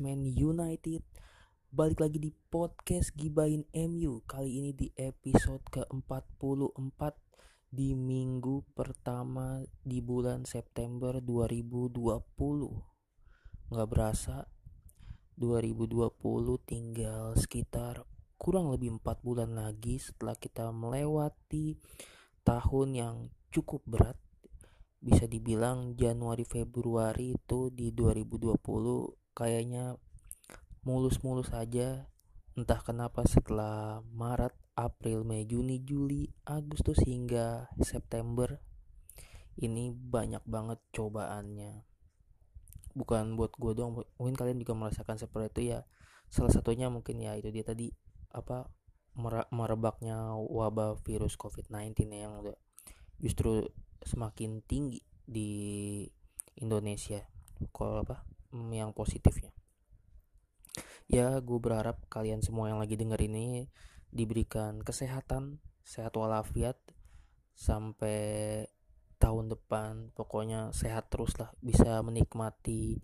Man United. Balik lagi di podcast Gibain MU Kali ini di episode ke-44 Di minggu pertama di bulan September 2020 Nggak berasa 2020 tinggal sekitar kurang lebih 4 bulan lagi Setelah kita melewati tahun yang cukup berat. Bisa dibilang Januari Februari itu di 2020 kayaknya mulus-mulus aja. Entah kenapa setelah Maret, April, Mei, Juni, Juli, Agustus hingga September ini banyak banget cobaannya. Bukan buat gue doang mungkin kalian juga merasakan seperti itu ya. Salah satunya mungkin ya itu dia tadi apa merebaknya wabah virus COVID-19 yang udah justru semakin tinggi di Indonesia. Kalau apa hmm, yang positifnya. Ya gue berharap kalian semua yang lagi denger ini diberikan kesehatan sehat walafiat sampai tahun depan pokoknya sehat terus lah bisa menikmati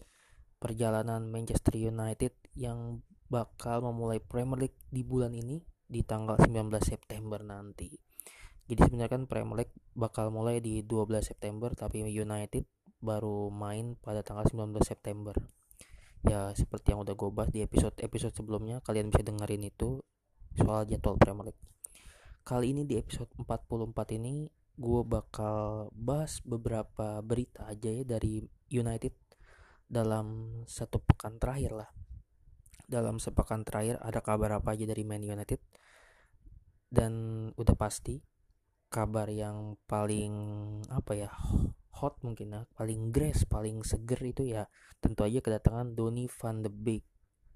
perjalanan Manchester United yang bakal memulai Premier League di bulan ini di tanggal 19 September nanti. Jadi sebenarnya kan Premier League bakal mulai di 12 September tapi United baru main pada tanggal 19 September. Ya seperti yang udah gue bahas di episode-episode sebelumnya kalian bisa dengerin itu soal jadwal Premier League kali ini di episode 44 ini gue bakal bahas beberapa berita aja ya dari United dalam satu pekan terakhir lah. Dalam sepekan terakhir ada kabar apa aja dari Man United? Dan udah pasti kabar yang paling apa ya hot mungkin ya paling grace paling seger itu ya tentu aja kedatangan Donny van de Beek.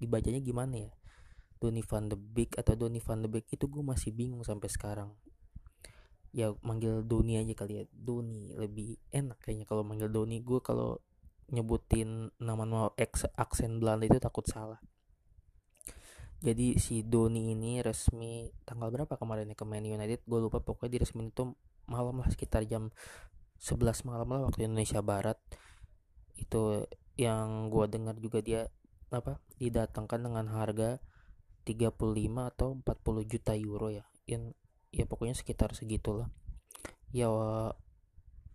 Dibacanya gimana ya? Donny van de Beek atau Donny van de Beek itu gue masih bingung sampai sekarang. Ya manggil Doni aja kali ya Doni lebih enak kayaknya kalau manggil Doni gue kalau nyebutin nama-nama aksen Belanda itu takut salah. Jadi si Doni ini resmi tanggal berapa kemarin ya ke Man United? Gue lupa pokoknya di resmi itu malam lah sekitar jam 11 malam lah waktu Indonesia Barat. Itu yang gue dengar juga dia apa didatangkan dengan harga 35 atau 40 juta euro ya. Yang ya pokoknya sekitar segitulah. Ya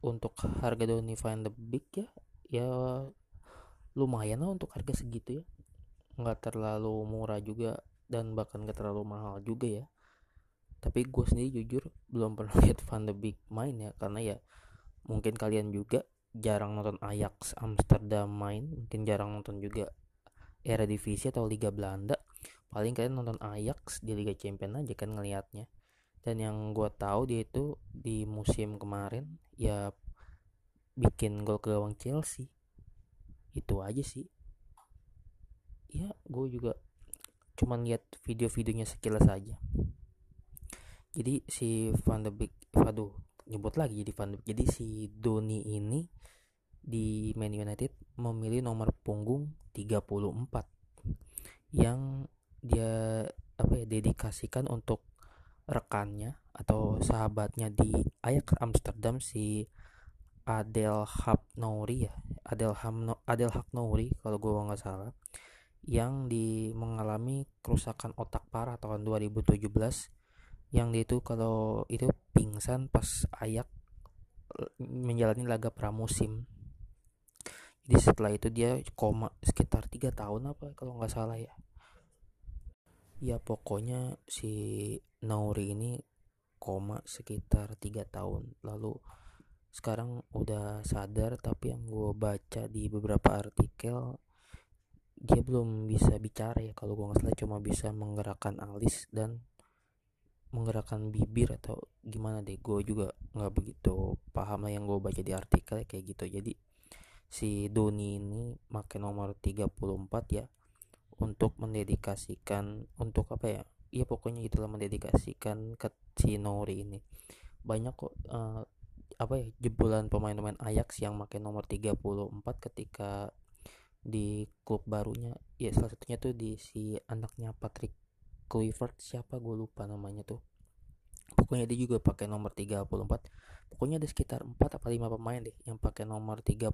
untuk harga Doni Van de Beek ya ya lumayan lah untuk harga segitu ya. Nggak terlalu murah juga dan bahkan nggak terlalu mahal juga ya. Tapi gue sendiri jujur belum pernah lihat Van de Beek main ya karena ya mungkin kalian juga jarang nonton Ajax Amsterdam main. Mungkin jarang nonton juga era divisi atau Liga Belanda. Paling kalian nonton Ajax di Liga Champions aja kan ngelihatnya dan yang gue tahu dia itu di musim kemarin ya bikin gol ke gawang Chelsea. Itu aja sih. Ya gue juga cuman lihat video-videonya sekilas saja jadi si Van de Beek aduh nyebut lagi jadi Van Beek jadi si Doni ini di Man United memilih nomor punggung 34 yang dia apa ya dedikasikan untuk rekannya atau sahabatnya di Ajax Amsterdam si Adel Hapnouri ya. Adel Hamno Adel Haknouri kalau gue nggak salah yang di mengalami kerusakan otak parah tahun 2017 yang dia itu kalau itu pingsan pas ayak menjalani laga pramusim. Jadi setelah itu dia koma sekitar tiga tahun apa kalau nggak salah ya. Ya pokoknya si Nauri ini koma sekitar tiga tahun. Lalu sekarang udah sadar tapi yang gue baca di beberapa artikel dia belum bisa bicara ya kalau gue nggak salah cuma bisa menggerakkan alis dan menggerakkan bibir atau gimana deh gue juga nggak begitu paham lah yang gue baca di artikel kayak gitu. Jadi si Doni ini pakai nomor 34 ya untuk mendedikasikan untuk apa ya ya pokoknya itulah mendedikasikan ke si Nori ini. Banyak kok uh, apa ya jebolan pemain-pemain Ajax yang pakai nomor 34 ketika di klub barunya. Ya salah satunya tuh di si anaknya Patrick Kluivert siapa gue lupa namanya tuh. Pokoknya dia juga pakai nomor 34 pokoknya ada sekitar 4 atau 5 pemain deh yang pakai nomor 34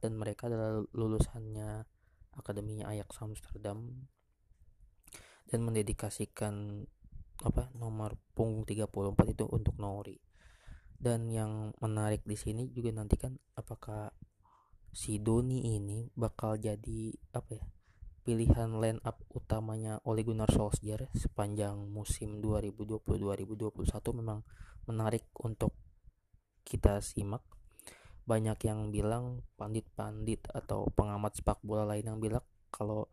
dan mereka adalah lulusannya akademinya Ajax Amsterdam. Dan mendedikasikan apa nomor punggung 34 itu untuk Nori. Dan yang menarik di sini juga nanti kan apakah si Doni ini bakal jadi apa ya pilihan line up utamanya Ole Gunnar Solskjaer sepanjang musim 2020-2021 memang menarik untuk kita simak. Banyak yang bilang pandit-pandit atau pengamat sepak bola lain yang bilang kalau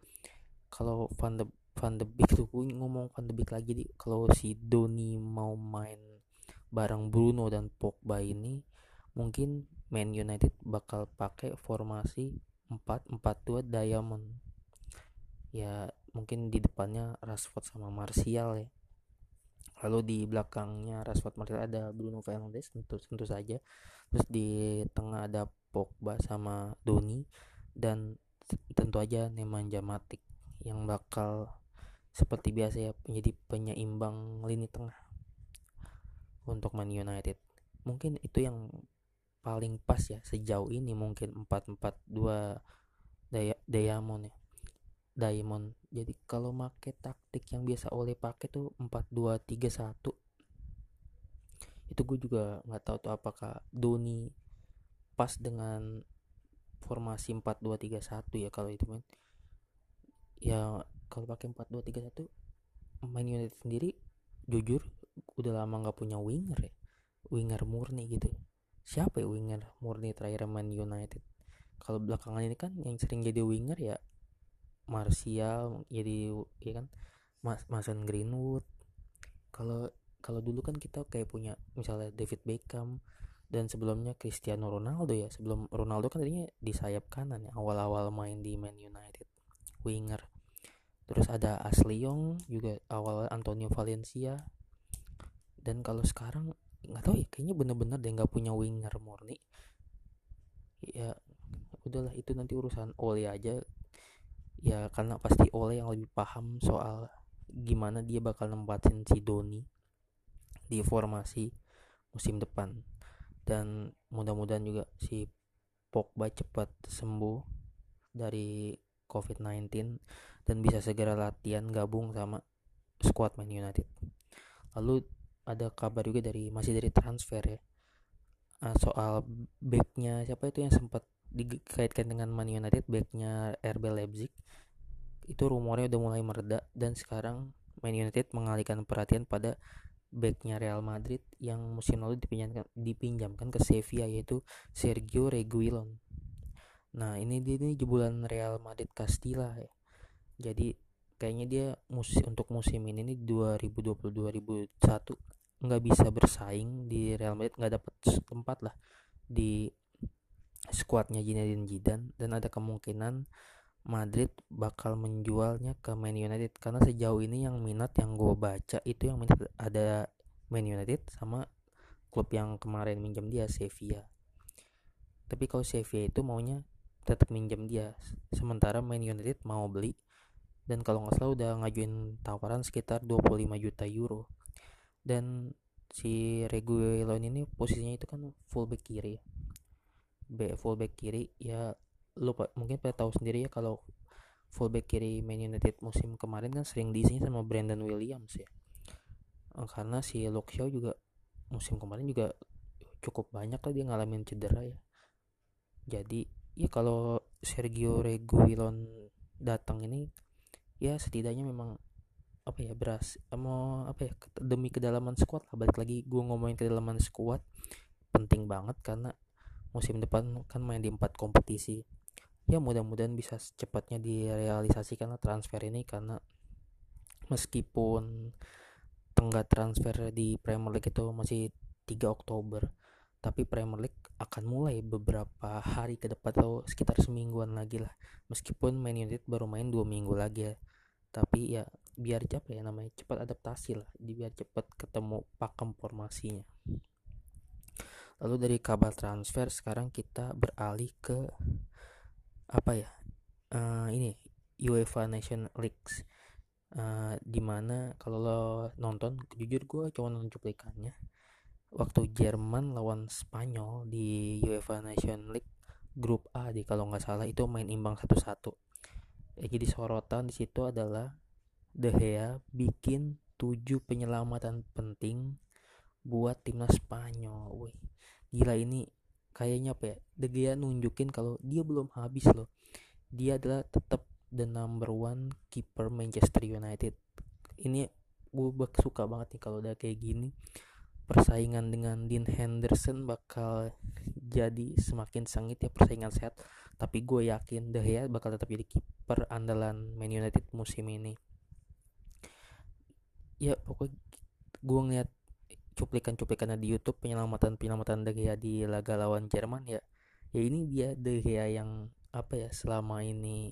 kalau Van de Van de Beek tuh ngomong Van de Beek lagi di kalau si Doni mau main bareng Bruno dan Pogba ini mungkin Man United bakal pakai formasi 4-4-2 Diamond ya mungkin di depannya Rashford sama Martial ya. Lalu di belakangnya Rashford Martial ada Bruno Fernandes tentu tentu saja. Terus di tengah ada Pogba sama Doni dan tentu aja Nemanja Matic yang bakal seperti biasa ya menjadi penyeimbang lini tengah untuk Man United. Mungkin itu yang paling pas ya sejauh ini mungkin 4-4-2 Diamond ya Diamond jadi kalau make taktik yang biasa oleh pakai tuh 4-2-3-1 itu gue juga nggak tahu tuh apakah Doni pas dengan formasi 4-2-3-1 ya kalau itu men. Ya kalau pakai 4-2-3-1 main United sendiri jujur udah lama nggak punya winger ya. Winger murni gitu. Siapa ya winger murni terakhir main United? Kalau belakangan ini kan yang sering jadi winger ya Martial jadi ya kan? Mas Mason Greenwood. Kalau kalau dulu kan kita kayak punya misalnya David Beckham dan sebelumnya Cristiano Ronaldo ya. Sebelum Ronaldo kan tadinya di sayap kanan ya awal-awal main di Man United. Winger. Terus ada Ashley Young juga awal Antonio Valencia. Dan kalau sekarang nggak tahu ya kayaknya bener-bener dia nggak punya winger murni. Ya udahlah itu nanti urusan Ole aja ya karena pasti Ole yang lebih paham soal gimana dia bakal nempatin si Doni di formasi musim depan dan mudah-mudahan juga si Pogba cepat sembuh dari COVID-19 dan bisa segera latihan gabung sama squad Man United. Lalu ada kabar juga dari masih dari transfer ya uh, soal backnya siapa itu yang sempat dikaitkan dengan Man United backnya RB Leipzig itu rumornya udah mulai mereda dan sekarang Man United mengalihkan perhatian pada backnya Real Madrid yang musim lalu dipinjamkan, dipinjamkan ke Sevilla yaitu Sergio Reguilon. Nah ini dia ini jebolan Real Madrid Castilla ya jadi kayaknya dia musim untuk musim ini nih 2020 2021 nggak bisa bersaing di Real Madrid nggak dapat tempat lah di skuadnya Zinedine Zidane dan ada kemungkinan Madrid bakal menjualnya ke Man United. Karena sejauh ini yang minat yang gue baca itu yang minat ada Man United sama klub yang kemarin minjem dia Sevilla. Tapi kalau Sevilla itu maunya tetap minjem dia. Sementara Man United mau beli dan kalau nggak salah udah ngajuin tawaran sekitar 25 juta euro. Dan si Reguilon ini posisinya itu kan fullback kiri. B fullback kiri ya lu mungkin pada tahu sendiri ya kalau fullback kiri Man United musim kemarin kan sering diisinya sama Brandon Williams ya. Eh, karena si Luke Shaw juga musim kemarin juga cukup banyak lah dia ngalamin cedera ya. Jadi ya kalau Sergio Reguilon datang ini ya setidaknya memang apa ya beras mau apa ya demi kedalaman squad lah. Balik lagi gue ngomongin kedalaman squad penting banget karena musim depan kan main di empat kompetisi ya mudah-mudahan bisa secepatnya direalisasikan transfer ini karena meskipun tenggat transfer di Premier League itu masih 3 Oktober tapi Premier League akan mulai beberapa hari ke depan atau sekitar semingguan lagi lah. Meskipun Man United baru main dua minggu lagi ya tapi ya biar apa ya namanya cepat adaptasi lah biar cepat ketemu pakem formasinya. Lalu dari kabar transfer sekarang kita beralih ke apa ya uh, ini UEFA Nation League uh, di mana kalau lo nonton jujur gue cuma nonton cuplikannya waktu Jerman lawan Spanyol di UEFA Nation League grup A di kalau nggak salah itu main imbang satu-satu ya jadi sorotan di situ adalah De Gea bikin tujuh penyelamatan penting buat timnas Spanyol. Wih, gila ini kayaknya apa ya? De Gea nunjukin kalau dia belum habis loh. Dia adalah tetap the number one keeper Manchester United. Ini gue suka banget nih kalau udah kayak gini. Persaingan dengan Dean Henderson bakal jadi semakin sengit ya persaingan sehat. Tapi gue yakin De Gea bakal tetap jadi kiper andalan Man United musim ini ya pokoknya gue ngeliat cuplikan-cuplikannya di YouTube penyelamatan penyelamatan De Gea di laga lawan Jerman ya. Ya ini dia De Gea yang apa ya selama ini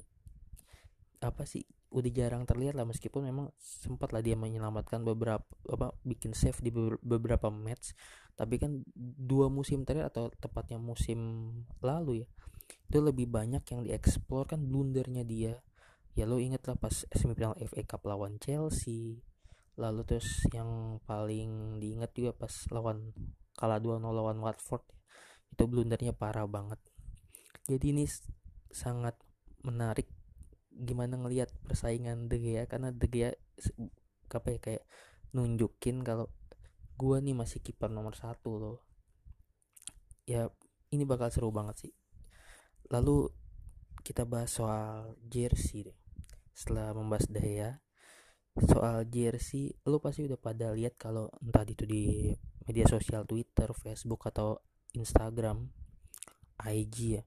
apa sih udah jarang terlihat lah meskipun memang sempat lah dia menyelamatkan beberapa apa bikin save di beberapa match. Tapi kan dua musim terakhir atau tepatnya musim lalu ya itu lebih banyak yang dieksplor kan blundernya dia. Ya lo inget lah pas semifinal FA Cup lawan Chelsea lalu terus yang paling diingat juga pas lawan kalah 2-0 lawan Watford itu blundernya parah banget. Jadi ini sangat menarik gimana ngelihat persaingan De Gea karena De Gea apa ya kayak nunjukin kalau gua nih masih kiper nomor satu loh. Ya ini bakal seru banget sih. Lalu kita bahas soal jersey deh. Setelah membahas De Gea soal jersey lu pasti udah pada lihat kalau entah itu di media sosial Twitter, Facebook atau Instagram, IG ya.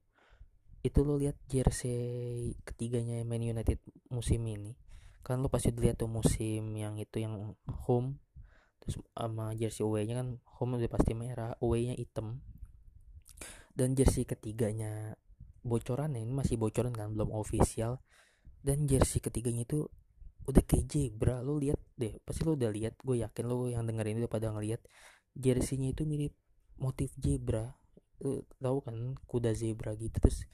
Itu lo lihat jersey ketiganya Man United musim ini. Kan lo pasti lihat tuh musim yang itu yang home terus sama jersey away-nya kan home udah pasti merah, away-nya hitam. Dan jersey ketiganya bocoran ini masih bocoran kan belum official dan jersey ketiganya itu udah kayak zebra lo lihat deh pasti lo udah lihat gue yakin lo yang dengerin itu pada ngeliat jersey-nya itu mirip motif zebra. Lo tahu kan kuda zebra gitu terus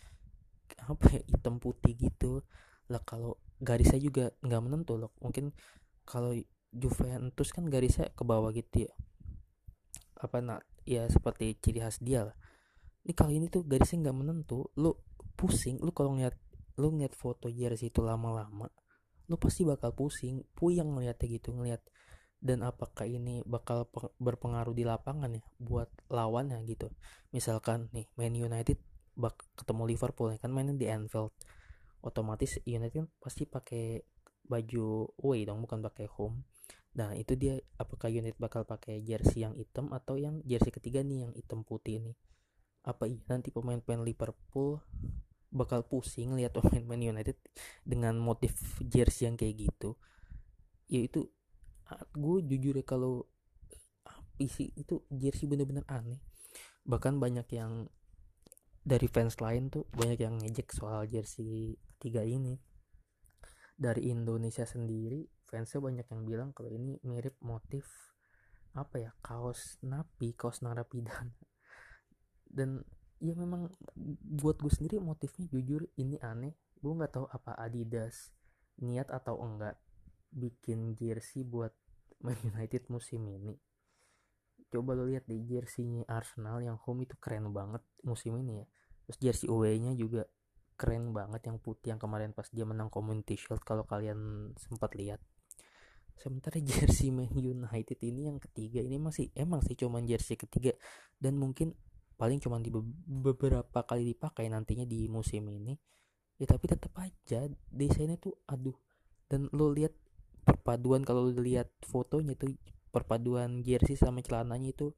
apa ya hitam putih gitu. Lah kalau garisnya juga nggak menentu loh. Mungkin kalau Juventus kan garisnya ke bawah gitu ya. Apa nak ya seperti ciri khas dia lah. Ini kali ini tuh garisnya nggak menentu. Lo pusing lo kalau ngeliat lo ngeliat foto jersey itu lama-lama lu pasti bakal pusing puyeng ngeliatnya gitu ngeliat dan apakah ini bakal berpengaruh di lapangan ya buat lawannya gitu. Misalkan nih Man United bak ketemu Liverpool ya kan mainnya di Anfield. Otomatis United kan pasti pakai baju away dong bukan pakai home. Nah itu dia apakah United bakal pakai jersey yang hitam atau yang jersey ketiga nih yang hitam putih ini? Apa iya nanti pemain-pemain Liverpool bakal pusing lihat pemain Man United dengan motif jersey yang kayak gitu ya itu gue jujur ya kalau PC itu jersey bener-bener aneh. Bahkan banyak yang dari fans lain tuh banyak yang ngejek soal jersey tiga ini. Dari Indonesia sendiri fansnya banyak yang bilang kalau ini mirip motif apa ya kaos napi kaos narapidana. Dan ya memang buat gue sendiri motifnya jujur ini aneh. Gue nggak tahu apa Adidas niat atau enggak bikin jersey buat Man United musim ini. Coba lo lihat di jerseynya Arsenal yang home itu keren banget musim ini ya. Terus jersey away-nya juga keren banget yang putih yang kemarin pas dia menang Community Shield kalau kalian sempat lihat. Sementara jersey Man United ini yang ketiga ini masih emang sih cuman jersey ketiga. Dan mungkin paling cuma di beberapa kali dipakai nantinya di musim ini ya tapi tetap aja desainnya tuh aduh. Dan lo lihat perpaduan kalau lo lihat fotonya tuh perpaduan jersey sama celananya itu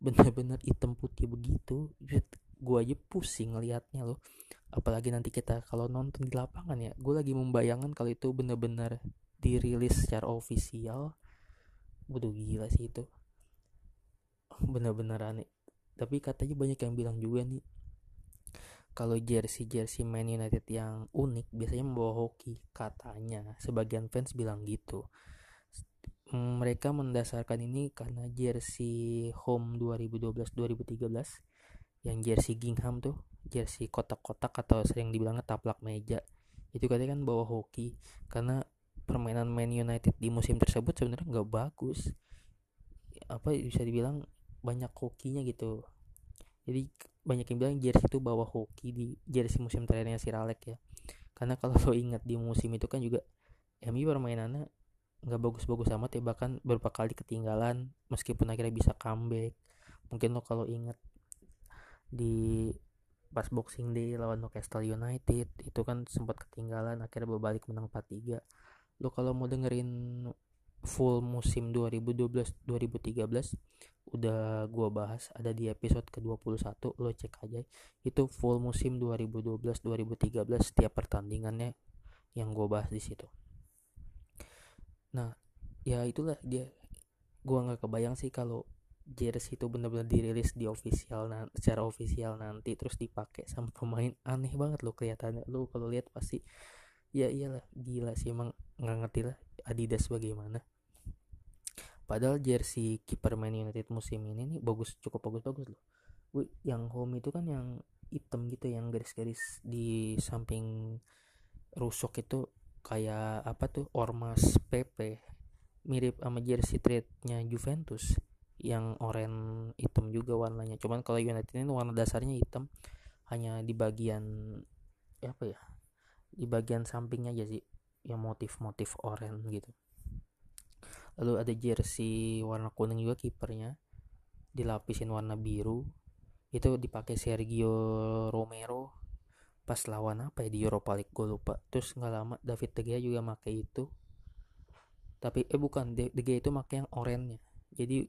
benar-benar hitam putih begitu. Gue aja pusing ngelihatnya loh. Apalagi nanti kita kalau nonton di lapangan ya gue lagi membayangkan kalau itu benar-benar dirilis secara ofisial. Waduh gila sih itu. Bener-bener aneh tapi katanya banyak yang bilang juga nih kalau jersey jersey Man United yang unik biasanya membawa hoki. Katanya sebagian fans bilang gitu. Mereka mendasarkan ini karena jersey home 2012-2013 yang jersey Gingham tuh jersey kotak-kotak atau sering dibilang taplak meja. Itu katanya kan bawa hoki karena permainan Man United di musim tersebut sebenarnya nggak bagus. Apa bisa dibilang banyak hokinya gitu. Jadi banyak yang bilang jersey itu bawa hoki di jersey musim terakhirnya si Ralek ya. Karena kalau lo ingat di musim itu kan juga MU permainannya nggak bagus-bagus amat ya bahkan beberapa kali ketinggalan meskipun akhirnya bisa comeback. Mungkin lo kalau ingat di pas Boxing Day lawan Newcastle United itu kan sempat ketinggalan akhirnya berbalik menang 4-3 lo kalau mau dengerin full musim 2012 2013 udah gua bahas ada di episode ke-21 lo cek aja. Itu full musim 2012 2013 setiap pertandingannya yang gua bahas di situ. Nah ya itulah dia. Gua nggak kebayang sih kalau jersey itu benar-benar dirilis di official secara official nanti terus dipakai sama pemain. Aneh banget lo kelihatannya. Lo kalau lihat pasti ya iyalah gila sih emang nggak ngerti lah Adidas bagaimana padahal jersey kiper Man United musim ini nih bagus cukup bagus-bagus loh. Yang home itu kan yang hitam gitu yang garis-garis di samping rusuk itu kayak apa tuh? Ormas PP mirip sama jersey trade-nya Juventus yang oranye hitam juga warnanya. Cuman kalau United ini warna dasarnya hitam hanya di bagian apa ya? Di bagian sampingnya aja sih yang motif-motif oranye gitu lalu ada jersey warna kuning juga kipernya. Dilapisin warna biru. Itu dipakai Sergio Romero. Pas lawan apa ya di Europa League gue lupa. Terus nggak lama David De Gea juga pakai itu. Tapi eh bukan De, Gea itu pakai yang oranye. Jadi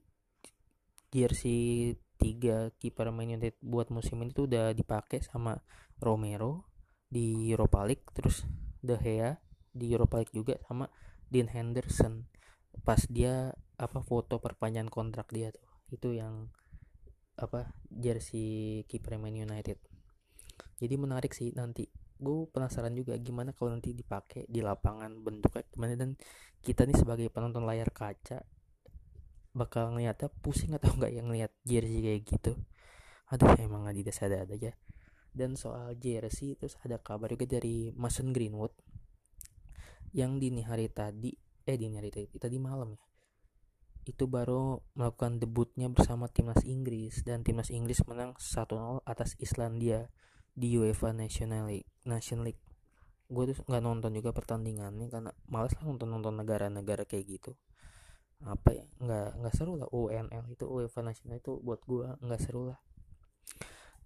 jersey tiga kiper Man United buat musim ini tuh udah dipakai sama Romero di Europa League. Terus De Gea di Europa League juga sama Dean Henderson pas dia apa foto perpanjangan kontrak dia tuh. Itu yang apa jersey kiper Man United. Jadi menarik sih nanti gue penasaran juga gimana kalau nanti dipakai di lapangan bentuknya gimana. Dan kita nih sebagai penonton layar kaca bakal ngeliatnya pusing atau enggak yang ngeliat jersey kayak gitu? Aduh emang Adidas ada ada aja. Dan soal jersey terus ada kabar juga dari Mason Greenwood yang dini hari tadi eh dini hari tadi tadi malam ya. Itu baru melakukan debutnya bersama timnas Inggris dan timnas Inggris menang 1-0 atas Islandia di UEFA National League Nation League. Gue tuh nggak nonton juga pertandingannya karena males lah nonton nonton negara-negara kayak gitu. Apa ya nggak nggak seru lah. UNL itu UEFA Nasional itu buat gue nggak seru lah.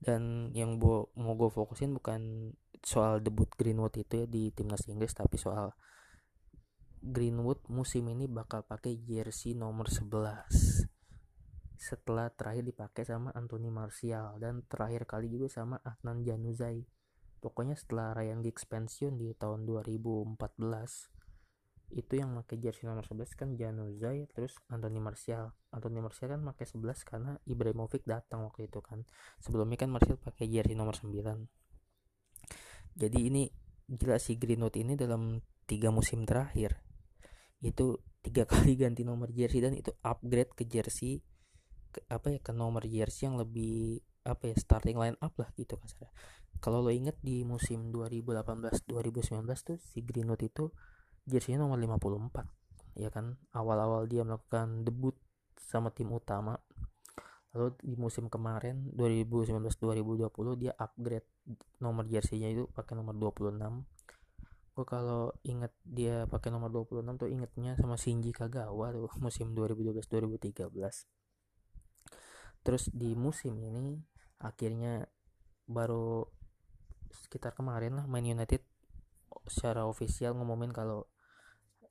Dan yang mau gue fokusin bukan soal debut Greenwood itu ya di timnas Inggris tapi soal Greenwood musim ini bakal pakai jersey nomor 11 setelah terakhir dipakai sama Anthony Martial dan terakhir kali juga sama Adnan Januzaj. Pokoknya setelah Ryan Giggs pensiun di tahun 2014 itu yang pakai jersey nomor 11 kan Januzaj terus Anthony Martial. Anthony Martial kan pakai 11 karena Ibrahimovic datang waktu itu kan. Sebelumnya kan Martial pakai jersey nomor 9 jadi ini gila si Greenwood ini dalam tiga musim terakhir itu tiga kali ganti nomor jersey dan itu upgrade ke jersey ke, apa ya ke nomor jersey yang lebih apa ya starting line up lah gitu kasarnya kalau lo inget di musim 2018 2019 tuh si Greenwood itu jersey nomor 54 ya kan? Awal-awal dia melakukan debut sama tim utama. Lalu di musim kemarin 2019-2020 dia upgrade nomor jersey-nya itu pakai nomor 26 gue kalau inget dia pakai nomor 26 tuh ingetnya sama Shinji Kagawa tuh musim 2012-2013 terus di musim ini akhirnya baru sekitar kemarin lah Man United secara ofisial ngumumin kalau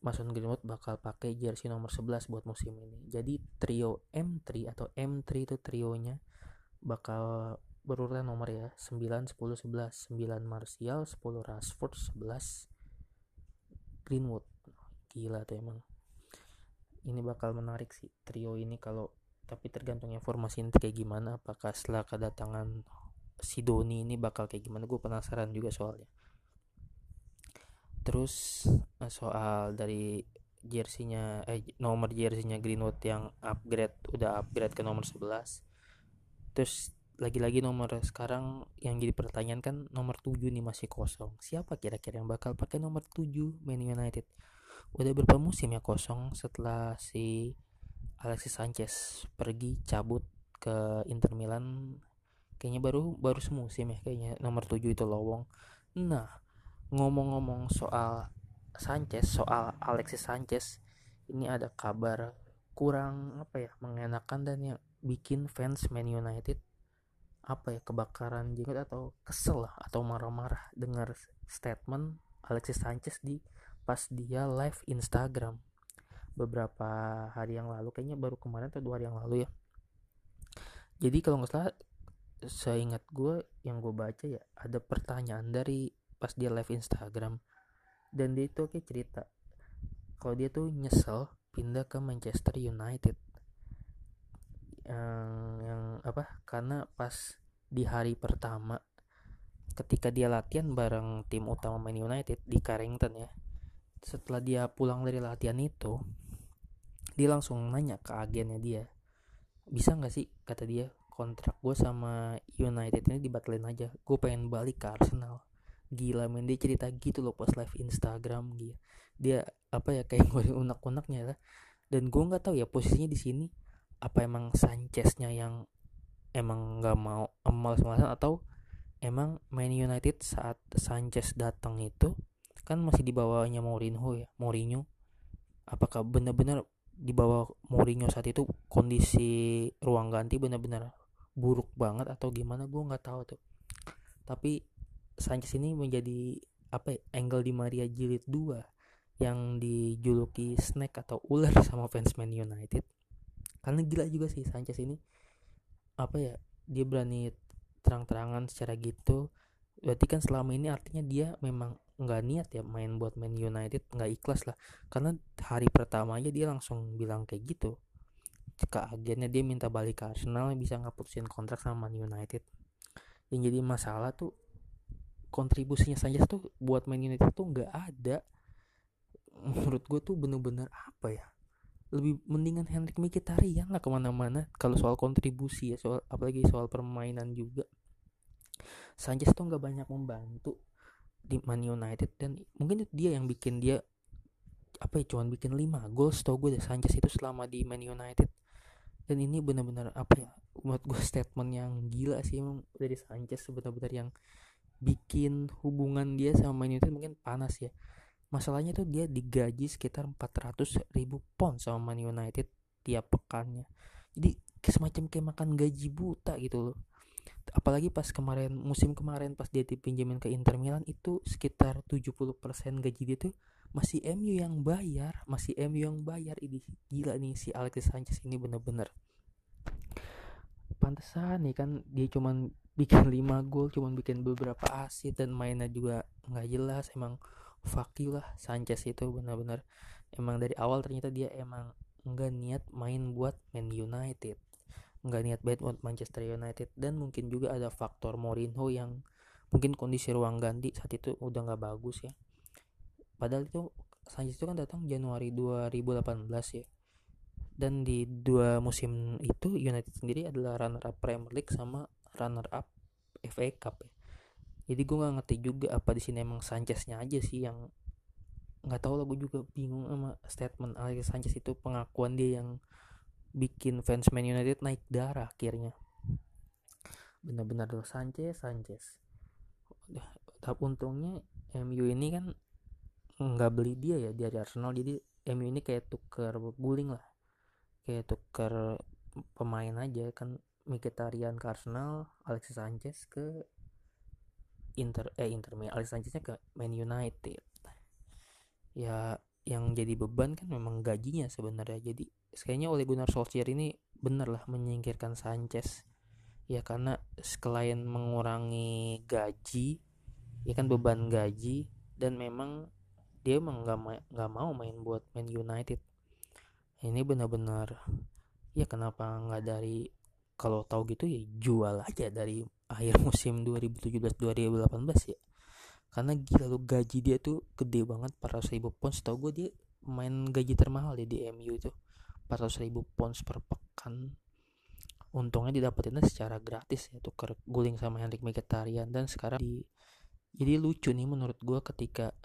Mason Greenwood bakal pakai jersey nomor 11 buat musim ini. Jadi trio M3 atau M3 itu trionya bakal berurutan nomor ya 9 10 11 9 Martial 10 Rashford 11 Greenwood. Gila tuh emang. Ini bakal menarik sih trio ini kalau tapi tergantung informasi nanti kayak gimana apakah setelah kedatangan si Doni ini bakal kayak gimana? Gue penasaran juga soalnya. Terus eh, soal dari jersinya eh nomor jersinya Greenwood yang upgrade udah upgrade ke nomor 11 terus lagi-lagi nomor sekarang yang jadi pertanyaan kan nomor 7 nih masih kosong. Siapa kira-kira yang bakal pakai nomor 7 Man United? Udah berapa musim ya kosong setelah si Alexis Sanchez pergi cabut ke Inter Milan? Kayaknya baru baru semusim ya kayaknya nomor 7 itu lowong. Nah ngomong-ngomong soal Sanchez soal Alexis Sanchez ini ada kabar kurang apa ya mengenakan dan yang bikin fans Man United apa ya kebakaran juga atau kesel lah atau marah-marah dengar statement Alexis Sanchez di pas dia live Instagram. Beberapa hari yang lalu kayaknya baru kemarin atau dua hari yang lalu ya. Jadi kalau nggak salah saya ingat gue yang gue baca ya ada pertanyaan dari pas dia live Instagram. Dan dia itu oke cerita kalau dia tuh nyesel pindah ke Manchester United yang yang apa karena pas di hari pertama ketika dia latihan bareng tim utama Man United di Carrington ya setelah dia pulang dari latihan itu dia langsung nanya ke agennya dia bisa nggak sih kata dia kontrak gue sama United ini dibatalin aja. Gue pengen balik ke Arsenal. Gila men dia cerita gitu loh pas live Instagram dia dia apa ya kayak gue unek-uneknya lah dan gue nggak tahu ya posisinya di sini apa emang Sancheznya yang emang nggak mau malas-malasan atau emang Man United saat Sanchez datang itu kan masih di bawahnya Mourinho ya Mourinho? Apakah benar-benar di bawah Mourinho saat itu kondisi ruang ganti benar-benar buruk banget atau gimana? Gue nggak tahu tuh. Tapi Sanchez ini menjadi apa ya, angle di Maria jilid 2 yang dijuluki snack atau ular sama fans Man United karena gila juga sih Sanchez ini. Apa ya dia berani terang-terangan secara gitu. Berarti kan selama ini artinya dia memang nggak niat ya main buat Man United nggak ikhlas lah. Karena hari pertama aja dia langsung bilang kayak gitu. Jika agennya dia minta balik ke Arsenal bisa ngapusin kontrak sama Man United. Yang jadi masalah tuh kontribusinya Sanchez tuh buat Man United tuh nggak ada. Menurut gue tuh bener-bener apa ya lebih mendingan Henrik Mkhitaryan lah ke mana-mana. Kalau soal kontribusi ya soal apalagi soal permainan juga. Sanchez tuh nggak banyak membantu di Man United dan mungkin dia yang bikin dia apa ya cuman bikin 5 gol tau gue deh Sanchez itu selama di Man United. Dan ini benar-benar apa ya buat gue statement yang gila sih emang dari Sanchez benar-benar yang bikin hubungan dia sama Man United mungkin panas ya masalahnya tuh dia digaji sekitar 400 ribu pound sama Man United tiap pekannya. Jadi semacam kayak makan gaji buta gitu loh. Apalagi pas kemarin musim kemarin pas dia dipinjemin ke Inter Milan itu sekitar 70% gaji dia tuh masih MU yang bayar masih MU yang bayar. Ini gila nih si Alexis Sanchez ini bener-bener. Pantesan nih kan dia cuman bikin 5 gol cuman bikin beberapa asis dan mainnya juga nggak jelas. Emang fuck lah Sanchez itu benar-benar. Emang dari awal ternyata dia emang nggak niat main buat Man United. Nggak niat banget buat Manchester United. Dan mungkin juga ada faktor Mourinho yang mungkin kondisi ruang ganti saat itu udah nggak bagus ya. Padahal itu Sanchez itu kan datang Januari 2018 ya. Dan di dua musim itu United sendiri adalah runner up Premier League sama runner up FA Cup ya jadi gue nggak ngerti juga apa di sini emang Sancheznya aja sih yang nggak tahu lah gue juga bingung sama statement Alex Sanchez itu pengakuan dia yang bikin fans Man United naik darah akhirnya. Benar-benar tuh Sanchez Sanchez. Tapi untungnya MU ini kan nggak beli dia ya dari Arsenal jadi MU ini kayak tuker guling lah. Kayak tuker pemain aja kan Mkhitaryan ke Arsenal Alexis Sanchez ke Inter eh Inter Milan Alex Sancheznya ke Man United. Ya yang jadi beban kan memang gajinya sebenarnya. Jadi kayaknya oleh Gunnar Solskjaer ini bener lah menyingkirkan Sanchez. Ya karena sekalian mengurangi gaji ya kan beban gaji dan memang dia emang nggak ma nggak mau main buat Man United. Ini benar-benar ya kenapa nggak dari kalau tahu gitu ya jual aja dari akhir musim 2017-2018 ya. Karena gila lu gaji dia tuh gede banget 400 ribu pounds tau gue dia main gaji termahal ya di MU itu 400 ribu pounds per pekan. Untungnya didapetinnya secara gratis ya tuker guling sama Henrik Mkhitaryan. Dan sekarang di jadi lucu nih menurut gue ketika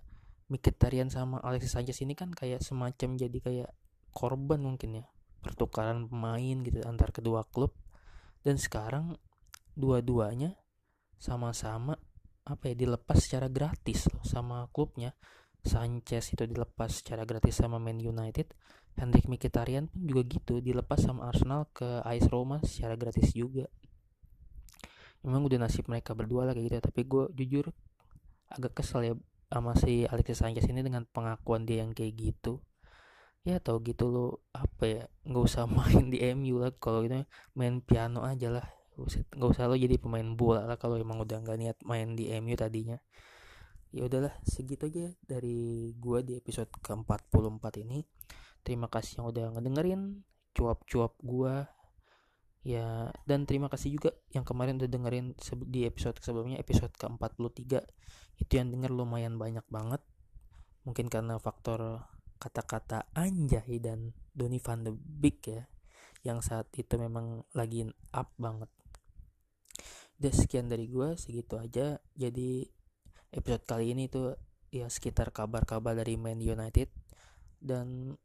Mkhitaryan sama Alexis Sanchez ini kan kayak semacam jadi kayak korban mungkin ya. Pertukaran pemain gitu antar kedua klub. Dan sekarang dua-duanya sama-sama apa ya dilepas secara gratis loh sama klubnya. Sanchez itu dilepas secara gratis sama Man United Hendrik Mkhitaryan pun juga gitu dilepas sama Arsenal ke AS Roma secara gratis juga. Memang udah nasib mereka berdua lah kayak gitu tapi gue jujur agak kesel ya sama si Alexis Sanchez ini dengan pengakuan dia yang kayak gitu. Ya tau gitu lo apa ya nggak usah main di MU lah kalau gitu main piano aja lah nggak usah lo jadi pemain bola lah kalau emang udah nggak niat main di MU tadinya. Ya udahlah segitu aja dari gua di episode ke-44 ini. Terima kasih yang udah ngedengerin cuap-cuap gua. Ya dan terima kasih juga yang kemarin udah dengerin di episode sebelumnya episode ke-43 itu yang denger lumayan banyak banget. Mungkin karena faktor kata-kata anjay dan Donny van de Beek ya yang saat itu memang lagi up banget udah sekian dari gue segitu aja. Jadi episode kali ini tuh ya sekitar kabar-kabar dari Man United. Dan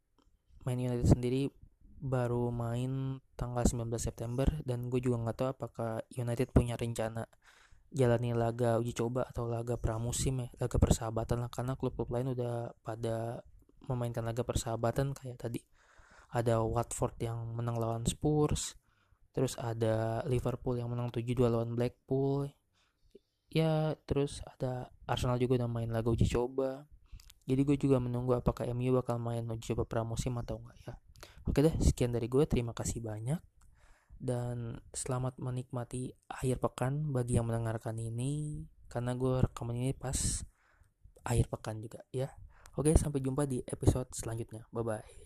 Man United sendiri baru main tanggal 19 September dan gue juga nggak tahu apakah United punya rencana jalani laga uji coba atau laga pramusim ya laga persahabatan lah. Karena klub-klub lain udah pada memainkan laga persahabatan kayak tadi. Ada Watford yang menang lawan Spurs terus ada Liverpool yang menang 7-2 lawan Blackpool ya terus ada Arsenal juga udah main laga uji coba jadi gue juga menunggu apakah MU bakal main uji coba pramusim atau enggak ya Oke deh, sekian dari gue. Terima kasih banyak. Dan selamat menikmati akhir pekan bagi yang mendengarkan ini. Karena gue rekaman ini pas akhir pekan juga ya. Oke, sampai jumpa di episode selanjutnya. Bye-bye.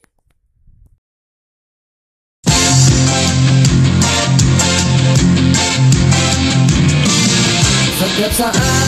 Setiap saat bayang